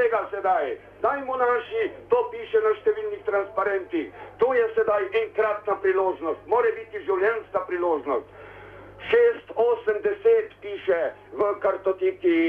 prvega sedaj. Dajmo naši, to piše na številnih transparentih. To je sedaj enkratna priložnost, more biti življenjska priložnost. 6, 8, 10 piše v kartoteki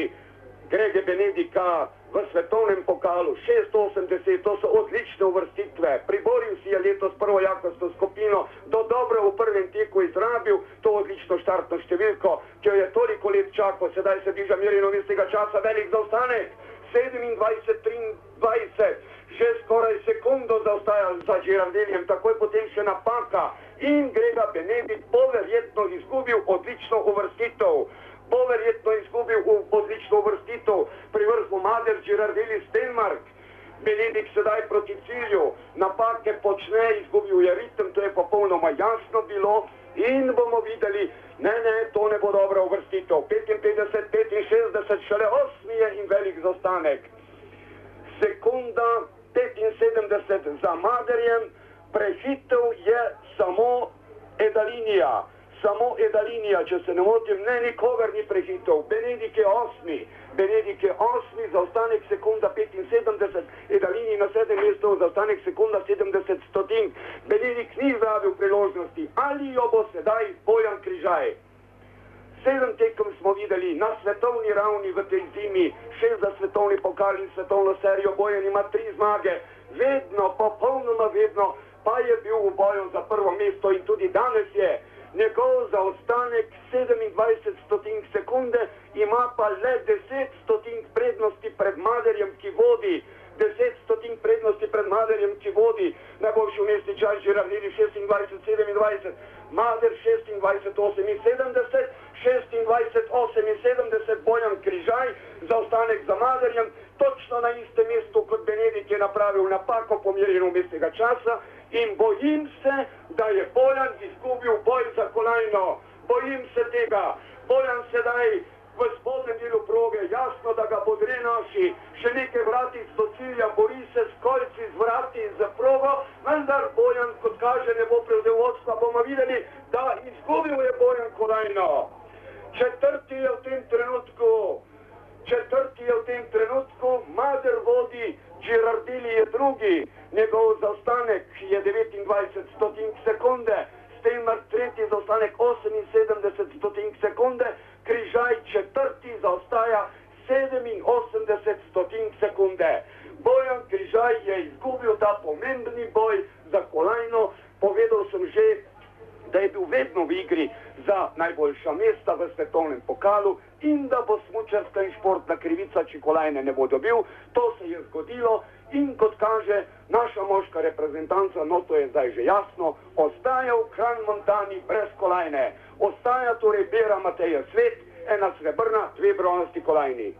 Grege Benedika v svetovnem pokalu. 6, 8, 10, to so odlične uvrstitve. Priboril si je letos prvo jakostno skupino, do dobro v prvem teku izrabil to odlično štartno številko, ki jo je toliko let čakal, sedaj se bliža Mirino istega časa velik zaostanek. 27, 23, že skoraj sekundo zaostaja za Žirardeljem, takoj potem še napaka in Grega Benedikt bo verjetno izgubil odlično uvrstitev. Bo verjetno izgubil odlično uvrstitev pri vrhu Mader Žirardeli Stenmark. Benedikt sedaj proti cilju, napake počne, izgubil je ritem, to je popolnoma jasno bilo in bomo videli, ne, ne, to ne bo dobra uvrstitev. 55, 65, šele 8 je in velik zaostanek. Sekunda 75 za Maderjem, prehitev je samo Edalinija. Samo Edalinija, če se ne motim, ne nikogar ni prehitev. Benedik je osmi, Benedik je osmi, zaostanek sekunda 75, Edalini na sedem mestu, zaostanek sekunda 70 stotink. Benedik ni izrabil priložnosti, ali jo bo sedaj Bojan Križaj. Sedem tekem smo videli na svetovni ravni v tej zimi, šest za svetovni pokal in svetovno serijo bojen ima tri zmage, vedno, popolnoma vedno, pa je bil v boju za prvo mesto in tudi danes je. Njegov zaostanek 27 stotink sekunde ima pa le 10 stotink prednosti pred Maderjem, ki vodi. 10 stotink prednosti pred Maderjem, ki vodi. Najboljši umestni čas, že ravnili 26-27, Mader 26-78, 26-78 Bojan Križaj, zaostanek za Maderjem, točno na istem mestu kot Benedik je napravil napako pomirjeno umestnega časa in bojim se, da je Bojan izgubil boj za kolajno. Bojim se tega. Bojan sedaj v spodnjem delu proge, jasno, da ga bodre naši, še nekaj vrati do cilja, bori se s kolci, z vrati in za progo, vendar Bojan, kot kaže, ne bo prevzel vodstva, bomo videli, da izgubil je Bojan kolajno. Četrti je v tem trenutku, četrti je v tem trenutku, Mader vodi, Girardini je drugi, njegov zaostanek je 29 stotink sekunde, Steinmar tretji zaostanek 78 stotink sekunde, Križaj četrti zaostaja 87 stotink sekunde. Bojan Križaj je izgubil ta pomembni boj za kolajno, povedal sem že, da je bil vedno v igri za najboljša mesta v svetovnem pokalu in da bo smučarska in športna krivica, če kolajne ne bo dobil. To se je zgodilo in kot kaže naša moška reprezentanca, no to je zdaj že jasno, ostaja v Kran Montani brez kolajne. Ostaja torej Bera Mateja Svet, ena srebrna, dve bronasti kolajni.